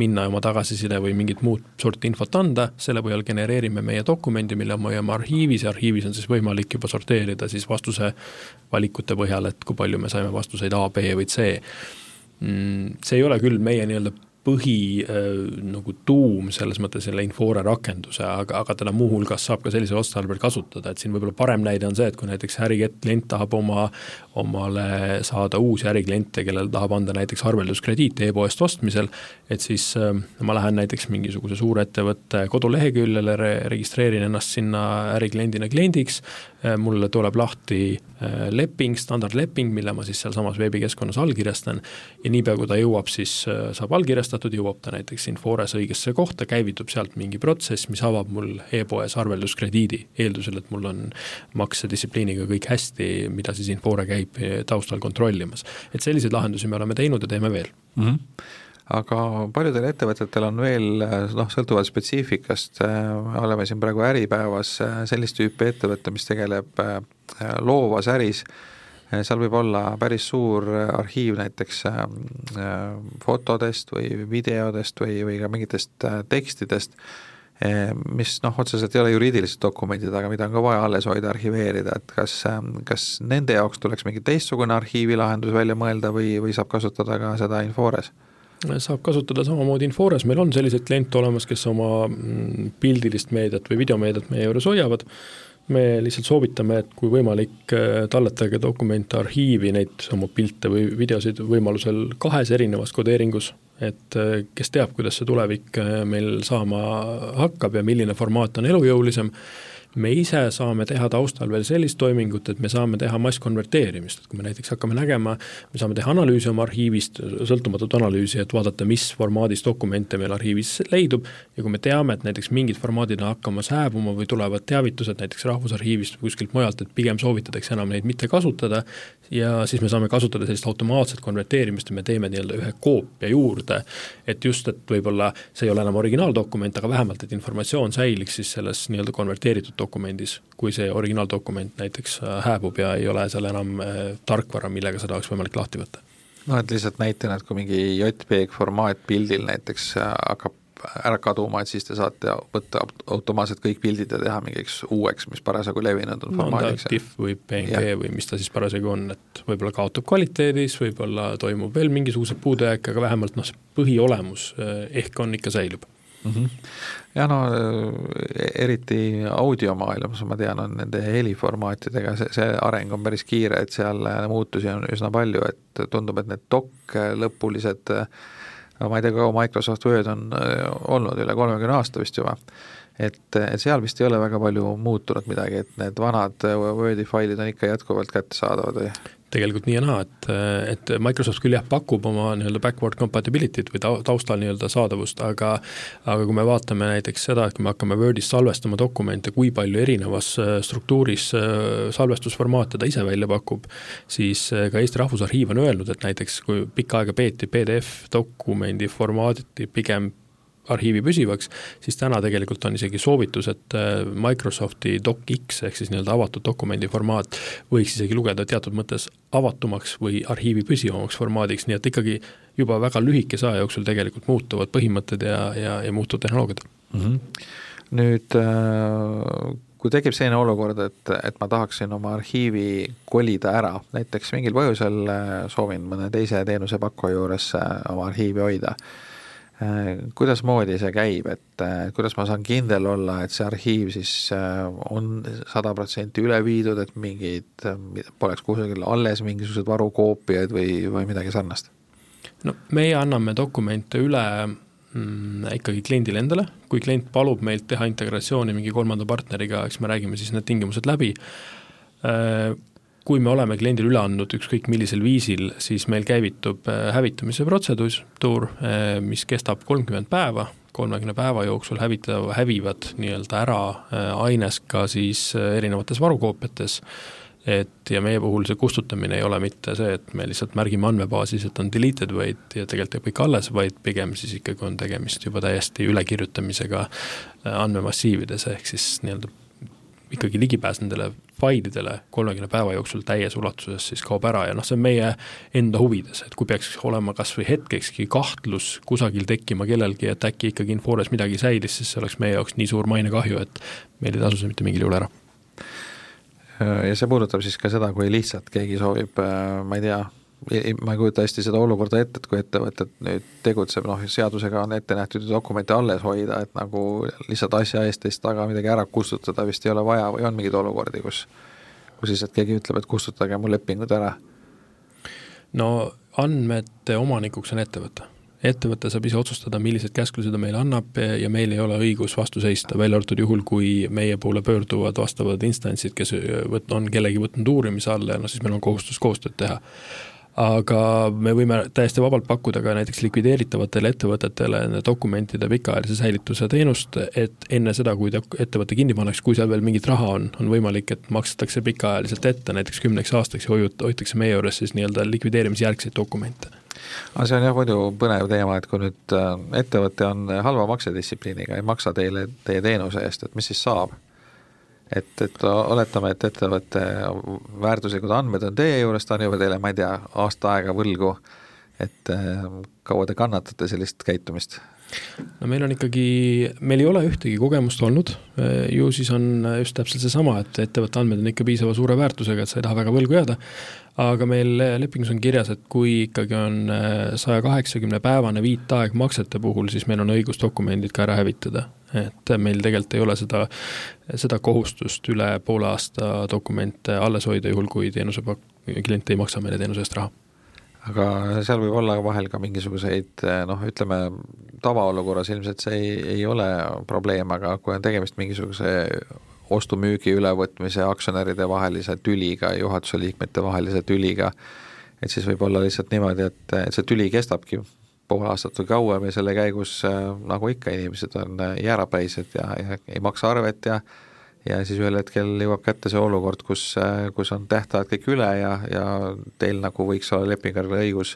minna oma tagasiside või mingit muud sorti infot anda, selle põhjal genereerime meie dokumendi, mille me hoiame arhiivis ja arhiivis on siis võimalik juba sorteerida siis vastuse valikute põhjal, et kui palju me saime vastuseid A, B või C. Mm, see ei ole küll meie nii-öelda põhi äh, nagu tuum selles mõttes selle Infore rakenduse, aga, aga teda muuhulgas saab ka sellisel otstarbel kasutada, et siin võib-olla parem näide on see, et kui näiteks äriklient tahab oma, omale saada uusi ärikliente, kellele tahab anda näiteks arvelduskrediiti e-poest ostmisel, et siis äh, ma lähen näiteks mingisuguse suurettevõtte koduleheküljele re, registreerin ennast sinna ärikliendina kliendiks, äh, mulle tuleb lahti äh, leping, standardleping, mille ma siis sealsamas veebikeskkonnas allkirjastan ja niipea, kui ta jõuab, siis äh, saab allkirjastada, arvestatud, jõuab ta näiteks Infores õigesse kohta, käivitub sealt mingi protsess, mis avab mul e-poes arvelduskrediidi, eeldusel, et mul on maksedistsipliiniga kõik hästi, mida siis Infore käib taustal kontrollimas. et selliseid lahendusi me oleme teinud ja teeme veel mm. -hmm aga paljudel ettevõtetel on veel noh, sõltuvalt spetsiifikast, oleme siin praegu Äripäevas sellist tüüpi ettevõte, mis tegeleb loovas äris seal võib olla päris suur arhiiv näiteks äh, fotodest või videodest või, või ka mingitest äh, tekstidest, mis noh, otseselt ei ole juriidilised dokumendid, aga mida on ka vaja alles hoida, arhiveerida, et kas, kas nende jaoks tuleks mingi teistsugune arhiivilahendus välja mõelda või, või saab kasutada ka seda Infores? Saab kasutada samamoodi Infores, meil on selliseid kliente olemas, kes oma mm, pildilist meediat või videomeediat meie juures hoiavad. Me lihtsalt soovitame, et kui võimalik, äh, talletage dokumente arhiivi, neid oma pilte või videosid võimalusel kahes erinevas kodeeringus, et äh, kes teab, kuidas see tulevik äh, meil saama hakkab ja milline formaat on elujõulisem me ise saame teha taustal veel sellist toimingut, et me saame teha masskonverteerimist, et kui me näiteks hakkame nägema, me saame teha analüüsi oma arhiivist, sõltumatut analüüsi, et vaadata, mis formaadis dokumente meil arhiivis leidub. Ja kui me teame, et näiteks mingid formaadid on hakkamas hääbuma või tulevad teavitused näiteks Rahvusarhiivist või kuskilt mujalt, et pigem soovitatakse enam neid mitte kasutada, ja siis me saame kasutada sellist automaatset konverteerimist ja me teeme nii-öelda ühe koopia juurde, et just, et võib-olla see ei ole enam originaaldokument, aga vähemalt, et informatsioon säiliks siis selles nii-öelda konverteeritud originaaldokumendis, kui see originaaldokument näiteks hääbub ja ei ole seal enam tarkvara, millega seda oleks võimalik lahti võtta noh, et lihtsalt näitena, et kui mingi JPEG formaat pildil näiteks hakkab ära kaduma, et siis te saate võtta automaatselt kõik pildid ja teha mingiks uueks, mis parasjagu levinud on no, formaadiks. TIFF või PNG ja. või mis ta siis parasjagu on, et võib-olla kaotub kvaliteedis, võib-olla toimub veel mingisugused puudujääk, aga vähemalt noh, see põhiolemus eh, ehk on ikka säilib mm. -hmm. ja no eh, eriti audiomaailmas ma tean, on nende heliformaatidega see, see areng on päris kiire, et seal muutusi on üsna palju, et tundub, et need dok lõpulised ma ei tea, kaua Microsoft Word on äh, olnud, üle kolmekümne aasta vist juba. Et, et seal vist ei ole väga palju muutunud midagi, et need vanad Wordi failid on ikka jätkuvalt kättesaadavad või? tegelikult nii ja naa, et, et Microsoft küll jah, pakub oma nii-öelda backward compatibility't või taustal nii-öelda saadavust, aga aga kui me vaatame näiteks seda, et kui me hakkame Wordis salvestama dokumente, kui palju erinevas äh, struktuuris äh, salvestusformaate ta ise välja pakub, siis äh, ka Eesti Rahvusarhiiv on öelnud, et näiteks kui pikka aega peeti PDF dokumendi formaati pigem arhiivi püsivaks, siis täna tegelikult on isegi soovitus, et äh, Microsofti DocX ehk siis nii-öelda avatud dokumendi formaat võiks isegi lugeda teatud mõttes avatumaks või arhiivi püsivamaks formaadiks, nii et ikkagi juba väga lühikese aja jooksul tegelikult muutuvad põhimõtted ja, ja, ja muutuvad tehnoloogiad mm. -hmm. nüüd äh, kui tekib selline olukord, et, et ma tahaksin oma arhiivi kolida ära, näiteks mingil põhjusel äh, soovin mõne teise teenusepakkuja juures oma arhiivi hoida Äh, kuidasmoodi see käib, et äh, kuidas ma saan kindel olla, et see arhiiv siis äh, on sada protsenti üle viidud, et mingid, poleks kusagil alles mingisuguseid varukoopiaid või, või midagi sarnast? no meie anname dokumente üle mm, ikkagi kliendile endale, kui klient palub meilt teha integratsiooni mingi kolmanda partneriga, eks me räägime siis need tingimused läbi kui me oleme kliendile üle andnud ükskõik millisel viisil, siis meil käivitub äh, hävitamise protseduur, äh, mis kestab kolmkümmend päeva, kolmekümne päeva jooksul hävitav, hävivad nii-öelda ära äh, aines ka siis erinevates varukoopiates, et ja meie puhul see kustutamine ei ole mitte see, et me lihtsalt märgime andmebaasis, et on deleted, vaid ja tegelikult jääb kõik alles, vaid pigem siis ikkagi on tegemist juba täiesti ülekirjutamisega andmemassiivides, ehk siis nii-öelda ikkagi ligipääs nendele failidele kolmekümne päeva jooksul täies ulatuses siis kaob ära ja noh, see on meie enda huvides, et kui peaks olema kas või hetkekski kahtlus kusagil tekkima kellelgi, et äkki ikkagi Infores midagi säilis, siis see oleks meie jaoks nii suur mainekahju, et meil ei tasu see mitte mingil juhul ära. ja see puudutab siis ka seda, kui lihtsalt keegi soovib, äh, ma ei tea, ma ei kujuta hästi seda olukorda ette, et kui ettevõte nüüd tegutseb, noh, seadusega on ette nähtud dokumente alles hoida, et nagu lihtsalt asja eest teist taga midagi ära kustutada vist ei ole vaja või on mingeid olukordi, kus kus lihtsalt keegi ütleb, et kustutage mu lepingud ära? no andmete omanikuks on ettevõte ettevõte saab ise otsustada, millised käsklused ta meile annab ja meil ei ole õigus vastu seista, välja arvatud juhul, kui meie poole pöörduvad vastavad instantsid, kes võt-, on kellegi võtnud uurimise alla ja noh, siis meil on kohustus koostööd teha aga me võime täiesti vabalt pakkuda ka näiteks likvideeritavatele ettevõtetele dokumentide pikaajalise säilituse teenust, et enne seda, kui ettevõte kinni pannakse, kui seal veel mingit raha on, on võimalik, et makstakse pikaajaliselt ette näiteks kümneks aastaks ja hoiut-, hoitakse meie juures siis nii-öelda likvideerimisjärgseid dokumente aga see on jah muidu põnev teema, et kui nüüd äh, ettevõte on halva maksedistsipliiniga, ei maksa teile teie teenuse eest, et mis siis saab? Et, et oletame, et ettevõtte väärtuslikud andmed on teie juures, ta on juba teile, ma ei tea, aasta aega võlgu, et äh, kaua te kannatate sellist käitumist? no meil on ikkagi, meil ei ole ühtegi kogemust olnud, ju siis on just täpselt seesama, et ettevõtte andmed on ikka piisava suure väärtusega, et sa ei taha väga võlgu jääda, aga meil lepingus on kirjas, et kui ikkagi on saja kaheksakümne päevane viitaeg maksete puhul, siis meil on õigus dokumendid ka ära hävitada et meil tegelikult ei ole seda, seda kohustust üle poole aasta dokumente alles hoida, juhul kui teenusepak-, klient ei maksa meile teenuse eest raha. Aga seal võib olla vahel ka mingisuguseid noh, ütleme tavaolukorras ilmselt see ei, ei ole probleem, aga kui on tegemist mingisuguse ostu-müügi ülevõtmise aktsionäride vahelise tüliga, juhatuse liikmete vahelise tüliga, et siis võib olla lihtsalt niimoodi, et, et see tüli kestabki pool aastat või kauem ja selle käigus äh, nagu ikka, inimesed on äh, jäärapäised ja, ja ei maksa arvet ja ja siis ühel hetkel jõuab kätte see olukord, kus, äh, kus on tähtajad kõik üle ja, ja teil nagu võiks olla lepinguline õigus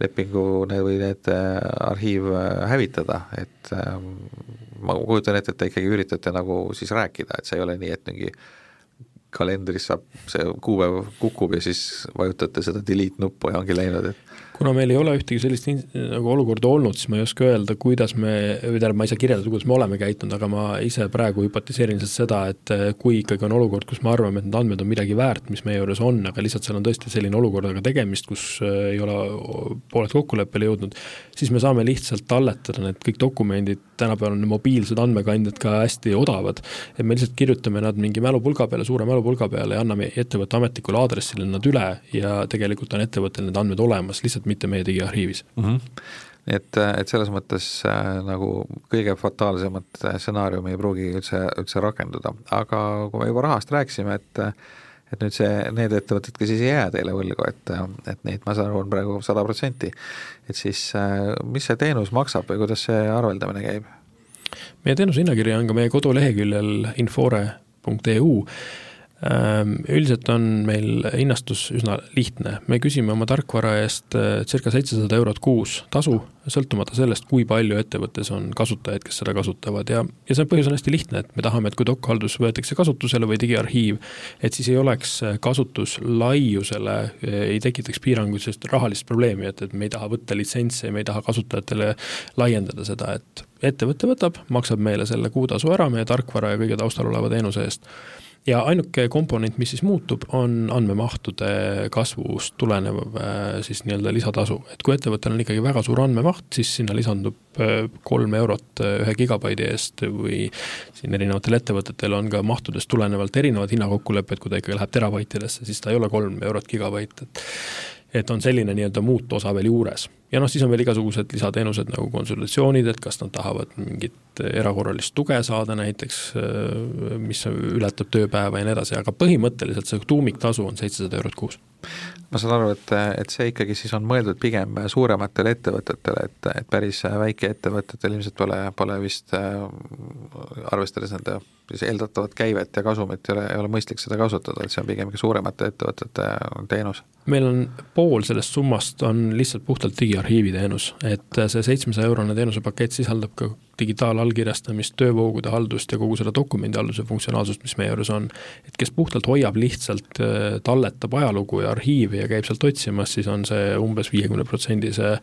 lepingu need või need arhiiv hävitada, et ma kujutan ette, et te ikkagi üritate nagu siis rääkida, et see ei ole nii, et mingi kalendris saab, see kuupäev kukub ja siis vajutate seda delete nuppu ja ongi läinud, et kuna meil ei ole ühtegi sellist nagu olukorda olnud, siis ma ei oska öelda, kuidas me, või tähendab, ma ei saa kirjeldada, kuidas me oleme käitunud, aga ma ise praegu hüpotiseerin lihtsalt seda, et eh, kui ikkagi on olukord, kus me arvame, et need andmed on midagi väärt, mis meie juures on, aga lihtsalt seal on tõesti selline olukorraga tegemist, kus eh, ei ole pooled kokkuleppele jõudnud, siis me saame lihtsalt talletada need kõik dokumendid, tänapäeval on mobiilsed andmekandjad ka hästi odavad, et me lihtsalt kirjutame nad mingi mälupulga peale, suure mälupulga peale ja anname ettevõtte ametlikule aadressile nad üle ja tegelikult on ettevõttel need andmed olemas, lihtsalt mitte meie digiarhiivis mm. -hmm et, et selles mõttes äh, nagu kõige fataalsemat stsenaariumi ei pruugi üldse, üldse rakenduda, aga kui me juba rahast rääkisime, et et nüüd see, need ettevõtted, kes siis ei jää teile võlgu, et, et neid, ma saan aru, on praegu sada protsenti, et siis äh, mis see teenus maksab või kuidas see arveldamine käib? meie teenuse hinnakiri on ka meie koduleheküljel infore.eu üldiselt on meil hinnastus üsna lihtne, me küsime oma tarkvara eest eh, circa seitsesada eurot kuus tasu, sõltumata sellest, kui palju ettevõttes on kasutajaid, kes seda kasutavad. Ja, ja see põhjus on hästi lihtne, et me tahame, et kui dokhaldus võetakse kasutusele või digiarhiiv, et siis ei oleks kasutuslaiusele, eh, ei tekitaks piiranguid, sellist rahalist probleemi, et, et me ei taha võtta litsentse ja me ei taha kasutajatele laiendada seda, et ettevõte võtab, maksab meile selle kuutasu ära meie tarkvara ja kõige taustal oleva teenuse eest ja ainuke komponent, mis siis muutub, on andmemahtude kasvust tulenev äh, siis nii-öelda lisatasu, et kui ettevõttel on ikkagi väga suur andmemaht, siis sinna lisandub äh, kolm eurot äh, ühe gigabaidi eest või siin erinevatel ettevõtetel on ka mahtudest tulenevalt erinevad hinnakokkulepped, kui ta ikkagi läheb terabaitidesse, siis ta ei ole kolm eurot gigabait, et et on selline nii-öelda muutosa veel juures. ja noh, siis on veel igasugused lisateenused nagu konsultatsioonid, et kas nad tahavad mingit erakorralist tuge saada näiteks, mis ületab tööpäeva ja nii edasi, aga põhimõtteliselt see tuumiktasu on seitsesada eurot kuus ma saan aru, et, et see ikkagi siis on mõeldud pigem suurematele ettevõtetele, et, et päris väikeettevõtetel ilmselt pole, pole vist arvestades nende siis eeldatavat käivet ja kasumit ei ole, ei ole mõistlik seda kasutada, et see on pigem ikka suuremate ettevõtete teenus? meil on pool sellest summast on lihtsalt puhtalt digiarhiivi teenus, et see seitsmesaja eurone teenusepakett sisaldab ka digitaalallkirjastamist, töövoogude haldust ja kogu seda dokumendihalduse funktsionaalsust, mis meie juures on. et kes puhtalt hoiab lihtsalt, äh, talletab ajalugu ja arhiivi ja käib sealt otsimas, siis on see umbes viiekümne protsendise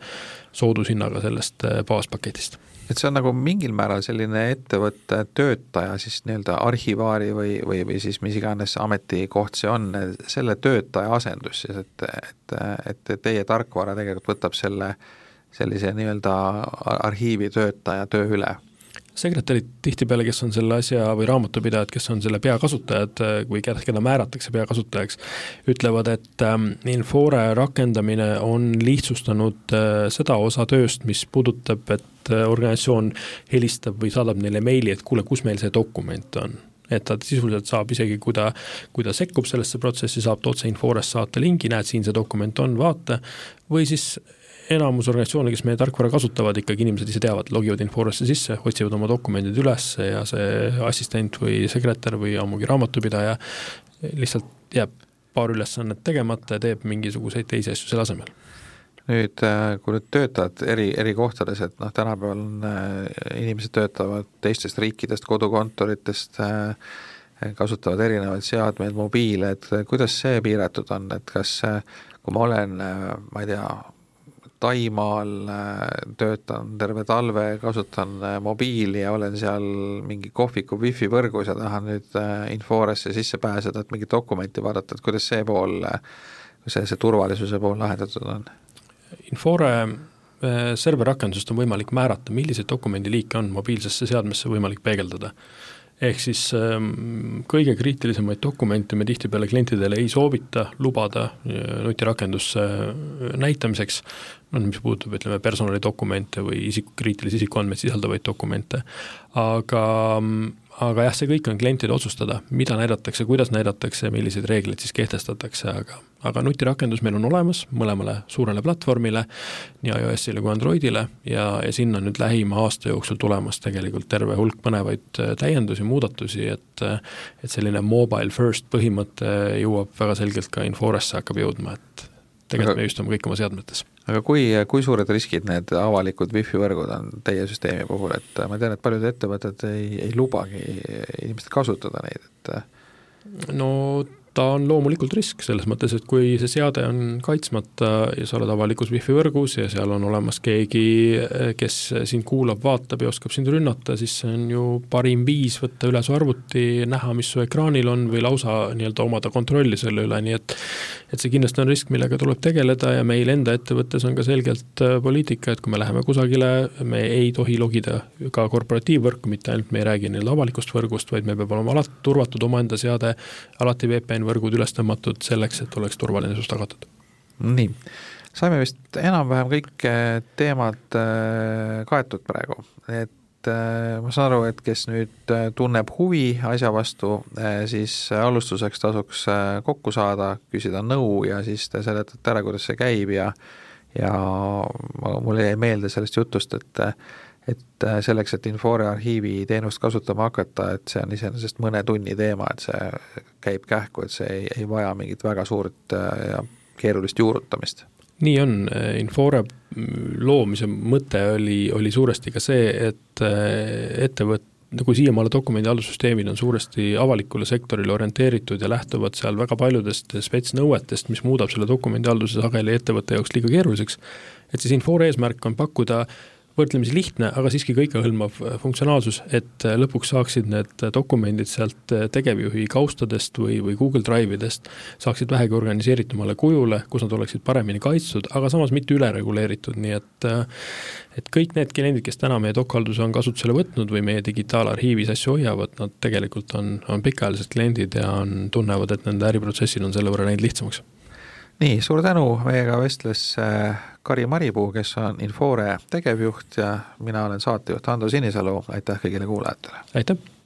soodushinnaga sellest äh, baaspaketist et see on nagu mingil määral selline ettevõtte töötaja siis nii-öelda arhivaari või, või, või siis mis iganes ametikoht see on, selle töötaja asendus siis, et, et, et teie tarkvara tegelikult võtab selle sellise nii-öelda arhiivitöötaja töö üle sekretärid tihtipeale, kes on selle asja, või raamatupidajad, kes on selle peakasutajad või keda, keda määratakse peakasutajaks, ütlevad, et ähm, Infore rakendamine on lihtsustanud äh, seda osa tööst, mis puudutab, et äh, organisatsioon helistab või saadab neile meili, et kuule, kus meil see dokument on. Et ta sisuliselt saab isegi, kui ta, kui ta sekkub sellesse protsessi, saab ta otse Inforest saata lingi, näed, siin see dokument on, vaata, või siis enamus organisatsioone, kes meie tarkvara kasutavad, ikkagi inimesed ise teavad, logivad Inforesse sisse, otsivad oma dokumendid üles ja see assistent või sekretär või ammugi raamatupidaja lihtsalt jääb paar ülesannet tegemata ja teeb mingisuguseid teisi asju selle asemel. Nüüd, äh, kui nüüd töötad eri, eri kohtades, et noh, tänapäeval on äh, inimesed töötavad teistest riikidest, kodukontoritest, äh, kasutavad erinevaid seadmeid, mobiile, et kuidas see piiratud on, et kas kui ma olen, ma ei tea, Taimaal äh, töötan terve talve, kasutan äh, mobiili ja olen seal mingi kohviku wifi võrgus ja tahan nüüd äh, Inforesse sisse pääseda, et mingit dokumenti vaadata, et kuidas see pool, see, see turvalisuse pool lahendatud on? Infore serverrakendusest on võimalik määrata, milliseid dokumendiliike on mobiilsesse seadmesse võimalik peegeldada ehk siis ähm, kõige kriitilisemaid dokumente me tihtipeale klientidele ei soovita lubada nutirakendusse näitamiseks, noh mis puudutab, ütleme, personalidokumente või isik, kriitilisi isikuandmeid sisaldavaid dokumente, aga aga jah, see kõik on klientide otsustada, mida näidatakse, kuidas näidatakse, milliseid reegleid siis kehtestatakse, aga aga nutirakendus meil on olemas mõlemale suurele platvormile, nii iOS-ile kui Androidile ja, ja sinna on nüüd lähima aasta jooksul tulemas tegelikult terve hulk põnevaid äh, täiendusi, muudatusi, et äh, et selline mobile first põhimõte jõuab väga selgelt ka Inforesse hakkab jõudma, et tegelikult aga, me just oma kõik oma seadmetes. Aga kui, kui suured riskid need avalikud wifi võrgud on teie süsteemi puhul, et ma tean, et paljud ettevõtted ei, ei lubagi inimestel kasutada neid, et no ta on loomulikult risk, selles mõttes, et kui see seade on kaitsmata ja sa oled avalikus wifi võrgus ja seal on olemas keegi, kes sind kuulab, vaatab ja oskab sind rünnata, siis see on ju parim viis võtta üle su arvuti, näha, mis su ekraanil on või lausa nii-öelda omada kontrolli selle üle, nii et et see kindlasti on risk, millega tuleb tegeleda ja meil enda ettevõttes on ka selgelt äh, poliitika, et kui me läheme kusagile, me ei tohi logida ka korporatiivvõrku, mitte ainult me ei räägi nii-öelda avalikust võrgust, vaid meil peab olema alati turvatud omaenda seade, alati VPN võrgud üles tõmmatud selleks, et oleks turvalisus tagatud. nii, saime vist enam-vähem kõik äh, teemad äh, kaetud praegu, et ma saan aru, et kes nüüd tunneb huvi asja vastu, siis alustuseks tasuks kokku saada, küsida nõu ja siis te seletate ära, kuidas see käib ja ja mulle jäi meelde sellest jutust, et et äh, selleks, et Infore arhiivi teenust kasutama hakata, et see on iseenesest mõne tunni teema, et see käib kähku, et see ei, ei vaja mingit väga suurt äh, ja keerulist juurutamist. Nii on, Infore loomise mõte oli, oli suuresti ka see, et äh, ettevõt-, nagu siiamaale dokumendihaldussüsteemid on suuresti avalikule sektorile orienteeritud ja lähtuvad seal väga paljudest spetsnõuetest, mis muudab selle dokumendihalduse sageli ettevõtte jaoks liiga keeruliseks, et siis Infore eesmärk on pakkuda äh, võrdlemisi lihtne, aga siiski kõikehõlmav äh, funktsionaalsus, et äh, lõpuks saaksid need dokumendid sealt äh, tegevjuhi kaustadest või, või Google Drive idest, saaksid vähegi organiseeritumale kujule, kus nad oleksid paremini kaitstud, aga samas mitte ülereguleeritud, nii et et kõik need kliendid, kes täna meie dokhalduse on kasutusele võtnud või meie digitaalarhiivis asju hoiavad, nad tegelikult on, on pikaajalised kliendid ja on, tunnevad, et nende äriprotsessid on selle võrra läinud lihtsamaks nii, suur tänu, meiega vestles äh, Kari Maripuu, kes on Infore tegevjuht ja mina olen saatejuht Ando Sinisalu, aitäh kõigile kuulajatele! aitäh!